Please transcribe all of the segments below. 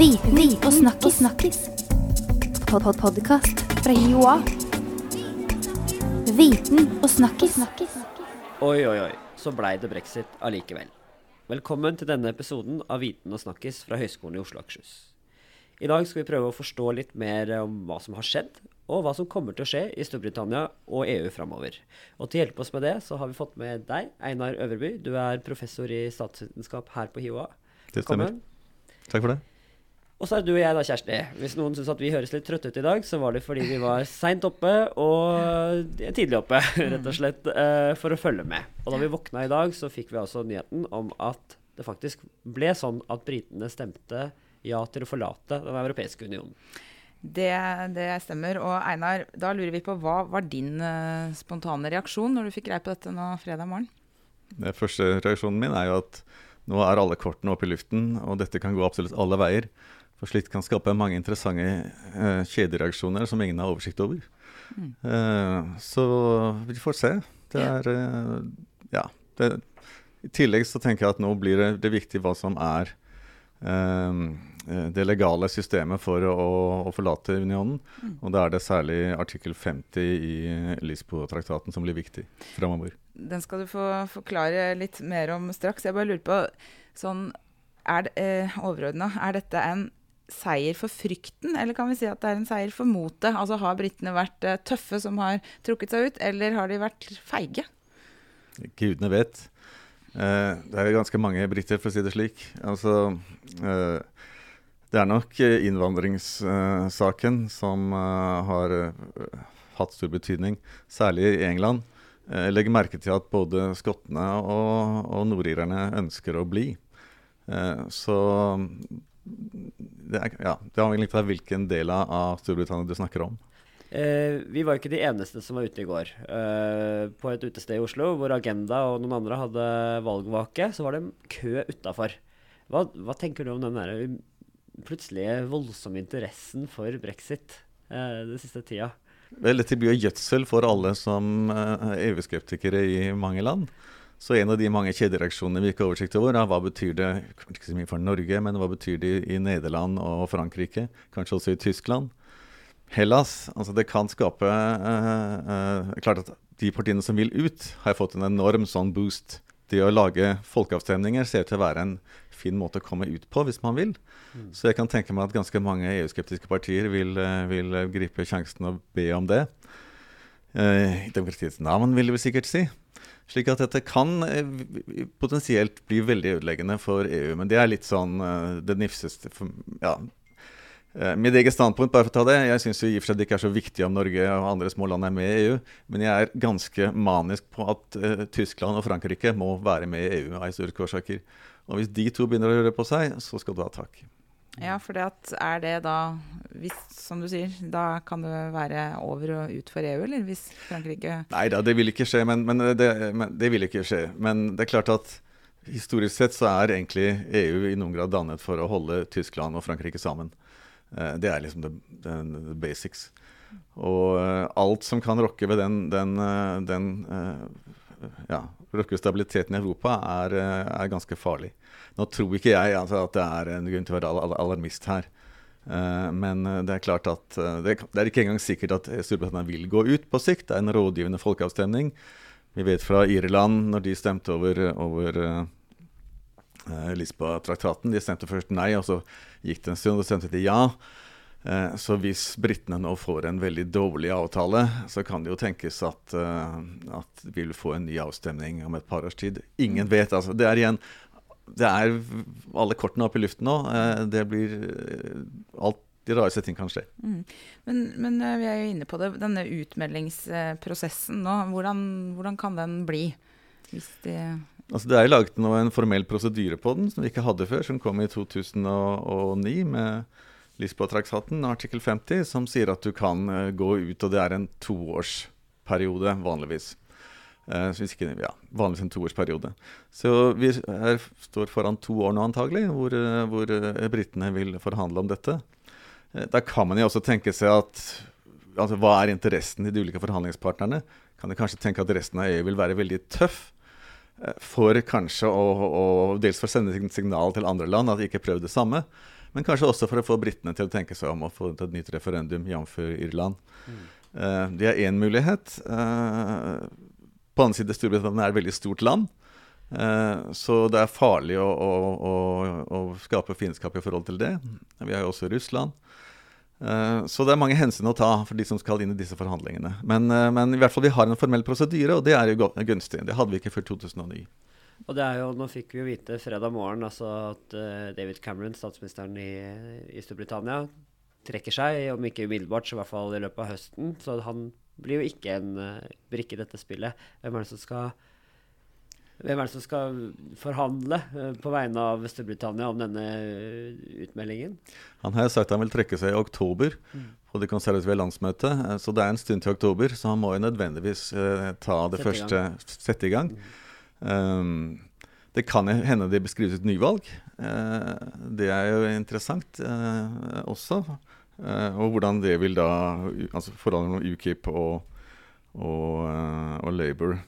Viten og snakkis. snakkis. Pod -pod Podkast fra Joa. Viten og snakkis. Oi, oi, oi. Så blei det brexit allikevel. Velkommen til denne episoden av Viten og snakkis fra Høgskolen i Oslo og Akershus. I dag skal vi prøve å forstå litt mer om hva som har skjedd, og hva som kommer til å skje i Storbritannia og EU framover. Og til å hjelpe oss med det, så har vi fått med deg, Einar Øverby. Du er professor i statsvitenskap her på HiOA. Det stemmer. Velkommen. Takk for det. Og så er du og jeg da, Kjersti. Hvis noen syns at vi høres litt trøtte ut i dag, så var det fordi vi var seint oppe og tidlig oppe, rett og slett, eh, for å følge med. Og da vi våkna i dag, så fikk vi altså nyheten om at det faktisk ble sånn at britene stemte ja til å forlate Den europeiske unionen. Det, det stemmer. Og Einar, da lurer vi på hva var din eh, spontane reaksjon når du fikk greie på dette nå fredag morgen? Den første reaksjonen min er jo at nå er alle kortene oppe i luften, og dette kan gå absolutt alle veier. For slikt kan skape mange interessante eh, kjedereaksjoner som ingen har oversikt over. Eh, så vi får se. Det er eh, Ja. Det, I tillegg så tenker jeg at nå blir det, det viktig hva som er eh, det legale systemet for å, å forlate unionen. Og da er det særlig artikkel 50 i Lisboa-traktaten som blir viktig framover. Den skal du få forklare litt mer om straks. Jeg bare lurer på, sånn er eh, overordna, er dette en seier for frykten, eller kan vi si at det er en seier for motet? Altså Har britene vært eh, tøffe som har trukket seg ut, eller har de vært feige? Gudene vet. Eh, det er ganske mange briter, for å si det slik. Altså, eh, det er nok innvandringssaken som har hatt stor betydning, særlig i England. Jeg legger merke til at både skottene og, og nordirerne ønsker å bli. Så det, er, ja, det er av hvilken del av Storbritannia du snakker om. Eh, vi var ikke de eneste som var ute i går. Eh, på et utested i Oslo hvor Agenda og noen andre hadde valgvake, så var det kø utafor. Hva, hva tenker du om den der plutselige voldsomme interessen for brexit eh, den siste tida? Vel, dette blir jo gjødsel for alle som eh, EU-skeptikere i mange land. Så en av de mange kjedereaksjonene vi ikke har oversikt over, er hva betyr det kanskje ikke så mye for Norge, men hva betyr det i Nederland og Frankrike? Kanskje også i Tyskland? Hellas. altså Det kan skape eh, eh, Klart at de partiene som vil ut, har fått en enorm sånn boost. Det å lage folkeavstemninger ser ut til å være en fin måte å komme ut på, hvis man vil. Så jeg kan tenke meg at ganske mange EU-skeptiske partier vil, eh, vil gripe sjansen og be om det. Eh, I demokratiets navn, vil vi sikkert si. Slik at dette kan eh, potensielt bli veldig ødeleggende for EU. Men det er litt sånn eh, det nifseste ja. Mitt eget standpunkt, bare for å ta det. Jeg syns i og for seg det ikke er så viktig om Norge og andre små land er med i EU, men jeg er ganske manisk på at uh, Tyskland og Frankrike må være med i EU av historiske årsaker. Og hvis de to begynner å røre på seg, så skal du ha tak. Ja, for det er det da hvis, Som du sier, da kan det være over og ut for EU, eller hvis Frankrike Nei da, det vil ikke skje. Men, men, det, men det vil ikke skje. Men det er klart at historisk sett så er egentlig EU i noen grad dannet for å holde Tyskland og Frankrike sammen. Eh, Det er liksom the, the, basics. Og eh, alt som kan rokke ved den, den, eh, den ja, rokke stabiliteten i Europa, er, eh, er ganske farlig. Nå tror ikke jeg altså, at det er en grunn til å være al- al- alarmist her. Eh, Men eh, det er klart at det er ikke engang sikkert at Storbritannia vil gå ut på sikt. Det er en rådgivende folkeavstemning. Vi vet fra Irland, når de stemte over, over eh, Lisboa-traktaten. De stemte først nei, og så gikk det en stund, og så stemte de ja. Eh, Så hvis britene nå får en veldig dårlig avtale, så kan det jo tenkes at, eh, at vi vil få en ny avstemning om et par års tid. Ingen vet. altså. Det er igjen det er alle kortene oppe i luften nå. Eh, Det blir alt de rareste ting kan skje. Mm. Men, men vi er jo inne på det. Denne utmeldingsprosessen nå, hvordan, hvordan kan den bli? Hvis de Altså, det er laget nå en formell prosedyre på den som vi ikke hadde før, som kom i 2009 med Lisboa-traktaten, artikkel 50, som sier at du kan eh, gå ut, og det er en toårsperiode vanligvis. Eh, ikke, ja, vanligvis en toårsperiode. Så vi er, står foran to år nå antagelig, hvor, eh, hvor britene vil forhandle om dette. Da kan man jo også tenke seg at altså, Hva er interessen til de ulike forhandlingspartnerne? Kan de kanskje tenke at resten av EU vil være veldig tøff? for kanskje å, å dels for å sende signal til andre land at de ikke prøvde det samme, men kanskje også for å få britene til å tenke seg om å få et nytt referendum, jf. Irland. Mm. Uh, det er én mulighet. Uh, på den annen side Storbritannia er et veldig stort land. Uh, så det er farlig å, å, å, å, skape fiendskap i forhold til det. Vi har jo også Russland. Så det er mange hensyn å ta for de som skal inn i disse forhandlingene. Men, men i hvert fall vi har en formell prosedyre, og det er jo gunstig. Det hadde vi ikke før 2009. Og det er jo, Nå fikk vi jo vite fredag morgen altså at David Cameron, statsministeren i, i Storbritannia, trekker seg, om ikke umiddelbart, så i hvert fall i løpet av høsten. Så han blir jo ikke en brikke i dette spillet. Hvem er det som skal hvem er det som skal forhandle uh, på vegne av Storbritannia om denne uh, utmeldingen? Han har sagt han vil trekke seg i oktober mm. på det konservative landsmøtet. Uh, så det er en stund til oktober, så han må jo nødvendigvis ta det sette første i sette i gang. Mm. Um, det kan hende det beskrives et nyvalg. det er jo interessant også. og hvordan det vil da Altså forholdet mellom UKIP og, og, og Labour.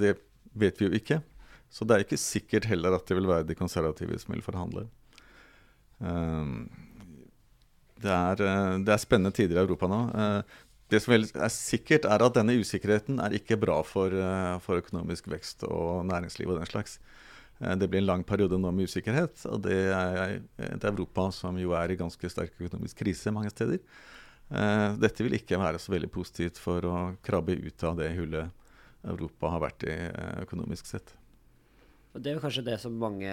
Det vet vi jo ikke. Så det er ikke sikkert heller at det vil være de konservative som vil forhandle. Um, det, er, eh, det, er, spennende tider i Europa nå. Det som er sikkert, er at denne usikkerheten er ikke bra for, uh, for økonomisk vekst og næringsliv og den slags. Uh, det blir en lang periode nå med usikkerhet, og det er et Europa som jo er i ganske sterk økonomisk krise mange steder. dette vil ikke være så veldig positivt for å krabbe ut av det hullet Europa har vært i eh, økonomisk sett. Og Det er jo kanskje det som mange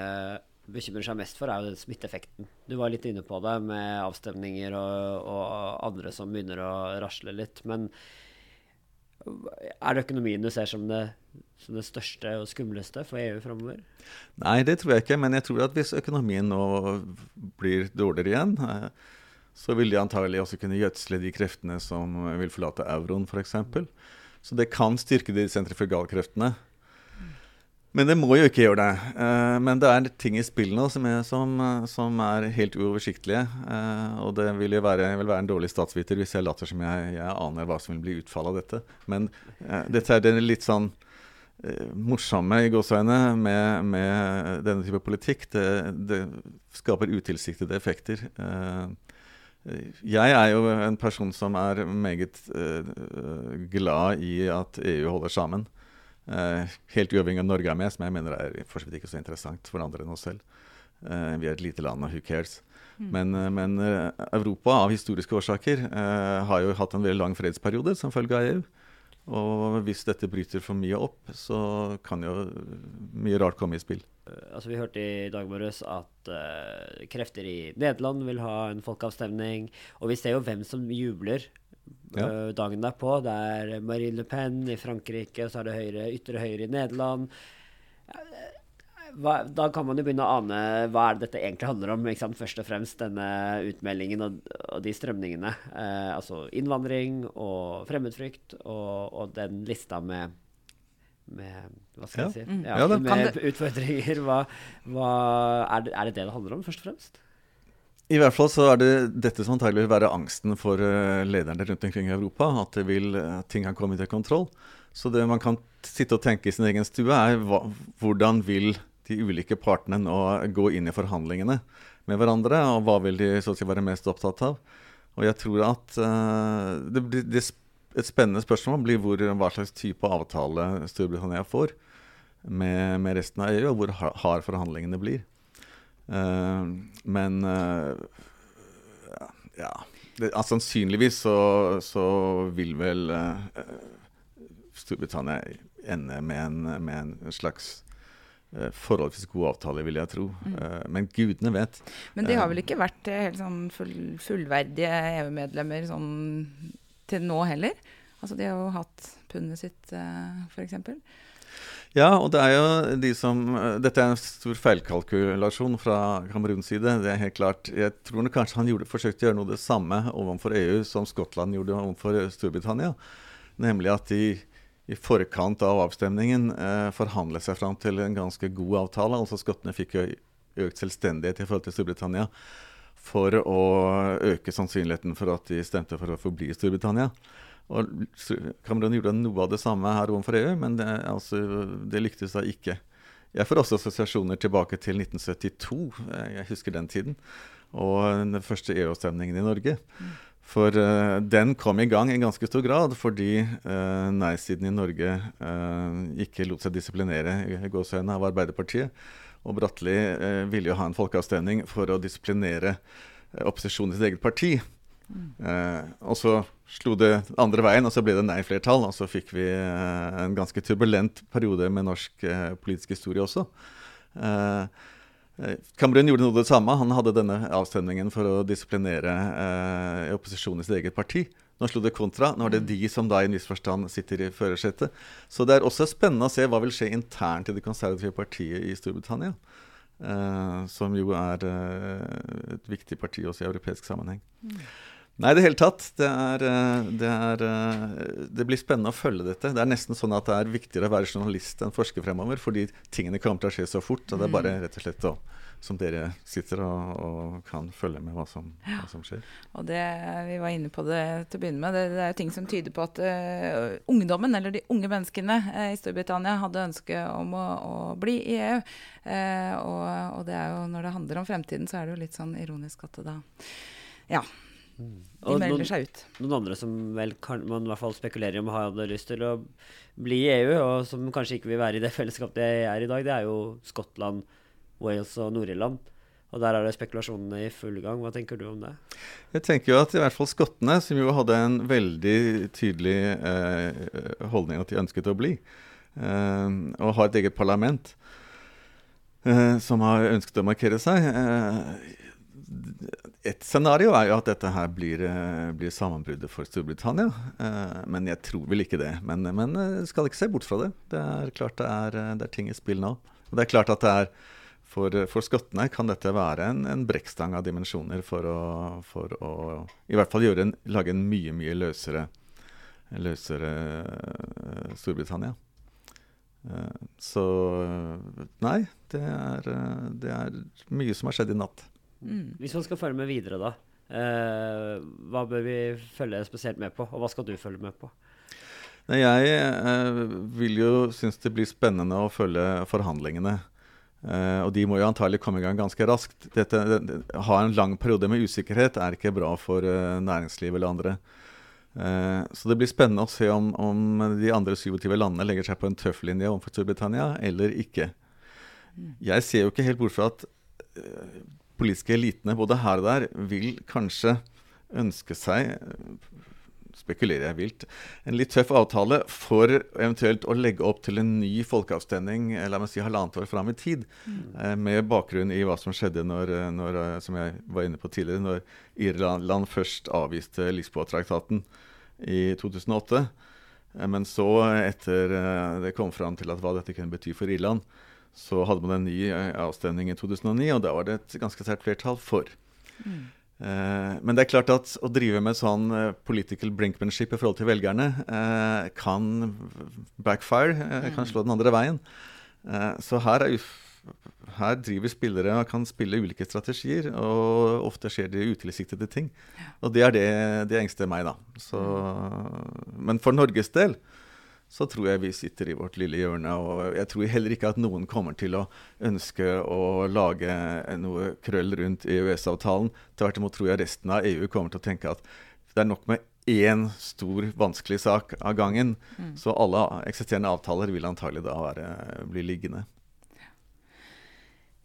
bekymrer seg mest for, er jo den smitteeffekten. Du var litt inne på det med avstemninger og, og andre som begynner å rasle litt. Men er det økonomien du ser som det, som det, største og skumleste for EU framover? Nei, det tror jeg ikke. Men jeg tror at hvis økonomien nå blir dårligere igjen, eh, så vil de antagelig også kunne gjødsle de kreftene som vil forlate euroen, f.eks. Så det kan styrke de sentrifugalkreftene. Men det må jo ikke gjøre det. Uh, men det er ting i spill nå som som, som er helt uoversiktlige. Uh, og det vil jo være, vil være, en dårlig statsviter hvis jeg later som jeg, jeg, aner hva som vil bli utfallet av dette. Men uh, dette er det litt sånn morsomme i gåseøyne med, med, denne type politikk. Det, det skaper utilsiktede effekter. Jeg er jo en person som er meget glad i at EU holder sammen. Uh, helt uavhengig av Norge er med, som jeg mener er for så vidt ikke så interessant for andre enn oss selv. Uh, vi er et lite land, og who cares? Mm. Men, men Europa, av historiske årsaker, har jo hatt en veldig lang fredsperiode som følge av EU. Og hvis dette bryter for mye opp, så kan jo mye rart komme i spill. Altså Vi hørte i dag morges at uh, krefter i Nederland vil ha en folkeavstemning. Og vi ser jo hvem som jubler ja. uh, dagen derpå. Det er Marine Le Pen i Frankrike, og så er det høyre, ytre høyre i Nederland. Hva, da kan man jo begynne å ane hva er det dette egentlig handler om. Først og fremst denne utmeldingen og, og de strømningene. altså innvandring og fremmedfrykt og, og den lista med med hva skal jeg si? Mm. Ja, ja, med utfordringer. Hva, hva, er, det, er, det, det det handler om, først og fremst? I hvert fall så er det dette som antagelig vil være angsten for uh, lederne rundt omkring i Europa. At vil, uh, ting har kommet til kontroll. Så det man kan sitte og tenke i sin egen stue, er hva, hvordan vil de ulike partene nå gå inn i forhandlingene med hverandre, og hva vil de så å si være mest opptatt av? Og jeg tror at uh, det, det, et spennende spørsmål blir hvor, hva slags type avtale Storbritannia får med, med resten av EU, og hvor hard forhandlingene blir. Uh, men uh, ja det, altså, Sannsynligvis så, så, vil vel uh, Storbritannia ende med en, med en slags forholdsvis god avtale, vil jeg tro. Mm. men gudene vet. Men de har vel ikke vært helt sånn full, fullverdige EU-medlemmer sånn til nå heller. Altså de har jo hatt pundet sitt, eh, f.eks. Ja, og det er jo de som uh, Dette er en stor feilkalkulasjon fra Kameruns side. Det er helt klart. Jeg tror kanskje han gjorde, forsøkte å gjøre noe det samme overfor EU som Skottland gjorde overfor Storbritannia. Nemlig at de i forkant av avstemningen eh, forhandlet seg fram til en ganske god avtale. Altså Skottene fikk jo økt selvstendighet i forhold til Storbritannia for å øke sannsynligheten for at de stemte for å forbli i Storbritannia. Og Cameron gjorde noe av det samme her overfor EU, men det, altså, det lyktes da ikke. Jeg får også assosiasjoner tilbake til 1972. Jeg husker den tiden. Og den første EU-avstemningen i Norge. For uh, den kom i gang i ganske stor grad fordi uh, nei-siden i Norge uh, ikke lot seg disiplinere i av Arbeiderpartiet. Og Bratteli ville jo ha en folkeavstemning for å disiplinere opposisjonen i sitt eget parti. Mm. og så slo det andre veien, og så ble det nei-flertall. Og så fikk vi en ganske turbulent periode med norsk politisk historie også. Eh, Cameron gjorde noe det samme. Han hadde denne avstemningen for å disiplinere eh, opposisjonen i sitt eget parti. Nå slo det kontra. Nå er det mm. de som da i en viss forstand sitter i førersetet. Så det er også spennende å se hva vil skje internt i det konservative partiet i Storbritannia. Eh, som jo er eh, et viktig parti også i europeisk sammenheng. Nei, i det hele tatt. Det, er, eh, det, er, eh, det, blir spennende å følge dette. Det er nesten sånn at det er viktigere å være journalist enn forsker fremover, fordi tingene kommer til å skje så fort. Og det er bare mm. rett og slett å som dere sitter og, og, kan følge med hva som, hva som, skjer. Og det, Vi var inne på det til å begynne med. Det, det er jo ting som tyder på at uh, ungdommen, eller de unge menneskene uh, i Storbritannia, hadde ønske om å, å bli i EU. Uh, og, og, det er jo, når det handler om fremtiden, så er det jo litt sånn ironisk at det da Ja. Mm. De melder noen, seg ut. Noen andre som vel kan, man i hvert fall spekulerer om hadde lyst til å bli i EU, og som kanskje ikke vil være i det fellesskapet de er i dag, det er jo Skottland, Wales og Nord-Irland. Og der er det spekulasjonene i full gang. Hva tenker du om det? Jeg tenker jo at i hvert fall skottene, som jo hadde en veldig tydelig eh, holdning at de ønsket å bli, eh, og har et eget parlament eh, som har ønsket å markere seg eh, et scenario er jo at dette her blir, eh, blir sammenbruddet for Storbritannia. Eh, men jeg tror vel ikke det. Men, men eh, skal ikke se bort fra det. Det er klart det er, det er ting i spill nå. Og det er klart at det er for, for skottene kan dette være en, en brekkstang av dimensjoner for å, for å, i hvert fall en, lage en mye, mye løsere, løsere Storbritannia. Så nei, det er, det er mye som har skjedd i natt. Mm. Hvis man skal følge med videre, da. Eh, hva bør vi følge spesielt med på, og hva skal du følge med på? Nei, jeg eh, vil jo synes det blir spennende å følge forhandlingene. Eh, og de må jo antagelig komme i gang ganske raskt. Dette, det, ha en lang periode med usikkerhet er ikke bra for eh, næringsliv eller andre. Uh, så det blir spennende å se om, om, de andre 27 landene legger seg på en tøff linje overfor Storbritannia eller ikke. Mm. Jeg ser jo ikke helt bort fra at uh, politiske elitene både her og der vil kanskje ønske seg spekulerer jeg vilt, en litt tøff avtale for eventuelt å legge opp til en ny folkeavstemning la meg si halvannet år fram i tid, mm. eh, med bakgrunn i hva som skjedde når, når, som jeg var inne på tidligere, når Irland først avviste Lisboa-traktaten i 2008. Eh, men så, etter eh, det kom fram til at hva dette kunne bety for Irland, så hadde man en ny eh, avstemning i 2009, og da var det et ganske sterkt flertall for. Mm. Eh, men det er klart at å drive med sånn eh, political brinkmanship i forhold til velgerne kan backfire, kan slå den andre veien. Så her, er, her, driver spillere og kan spille ulike strategier, og ofte skjer det utilsiktede ting. Og det er det, det engster meg, da. Så, mm. men for Norges del så tror jeg vi sitter i vårt lille hjørne. Og jeg tror heller ikke at noen kommer til å ønske å lage noe krøll rundt EØS-avtalen. Tvert imot tror jeg resten av EU kommer til å tenke at det er nok med én stor, vanskelig sak av gangen. Mm. Så alle eksisterende avtaler vil antagelig da være, bli liggende.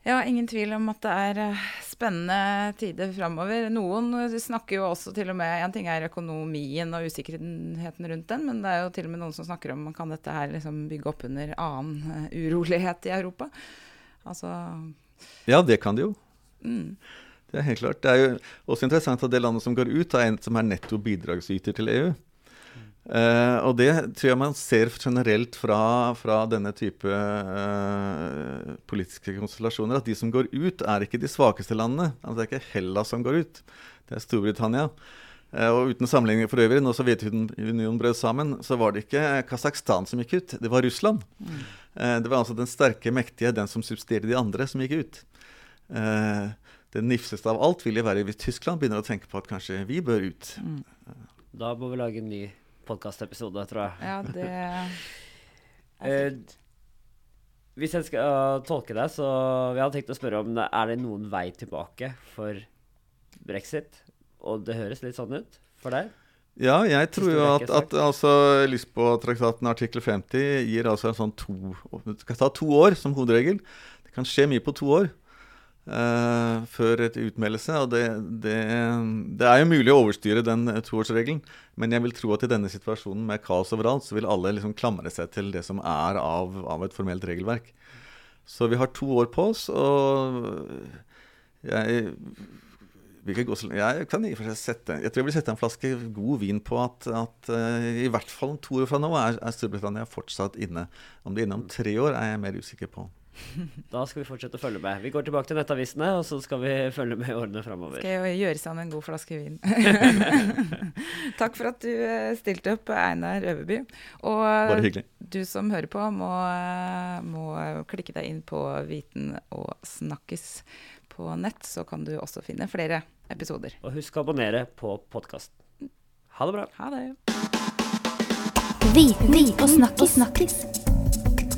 Ja, ingen tvil om at det er eh, spennende tider framover. Noen snakker jo også til og med En ting er økonomien og usikkerheten rundt den, men det er jo til og med noen som snakker om kan dette her liksom bygge opp under annen uh, urolighet i Europa. Altså Ja, det kan det jo. Mm. Det er helt klart. Det er jo også interessant at det landet som går ut, er en som er netto bidragsyter til EU. Uh, og det tror jeg man ser generelt fra, fra denne type uh, politiske konstellasjoner. At de som går ut, er ikke de svakeste landene. Altså, det er ikke Hellas som går ut, det er Storbritannia. Uh, og uten sammenligning for øvrig, når Sovjetunionen brøt sammen, så var det ikke Kasakhstan som gikk ut, det var Russland. Mm. det var altså den sterke, mektige, den som subsidierer de andre, som gikk ut. det nifseste av alt vil jo være hvis Tyskland begynner å tenke på at kanskje vi bør ut. Mm. Da må vi lage en ny podkastepisode, tror jeg. Ja, det er Eh. Hvis jeg skal uh, tolke deg, så vi hadde tenkt å spørre om er det noen vei tilbake for brexit. Og det høres litt sånn ut for deg? Ja, jeg tror jo at, at altså, Lisboa-traktaten artikkel 50 gir altså en sånn to Det skal ta to år som hovedregel. Det kan skje mye på to år eh, før et utmeldelse. Og det, det, det er jo mulig å overstyre den eh, toårsregelen, men jeg vil tro at i denne situasjonen med kaos overalt, så vil alle liksom klamre seg til det som er av, av et formelt regelverk. Så vi har to år på oss, og jeg jeg kan i og for seg sette Jeg tror jeg vil sette en flaske god vin på at, at uh, i hvert fall to år fra nå er, er Storbritannia fortsatt inne. Om det er inne om tre år, er jeg mer usikker på. Da skal vi fortsette å følge med. Vi går tilbake til nettavisene, og så skal vi følge med i årene framover. Skal jeg gjøre sammen en god flaske vin. Takk for at du eh, stilte opp, Einar Øverby. Og Bare hyggelig. du som hører på, må, eh, må klikke deg inn på Viten og snakkes på nett, så kan du også finne flere episoder. Og husk å abonnere på podkasten. Ha det bra. Ha det. Viten og snakkis. snakkis.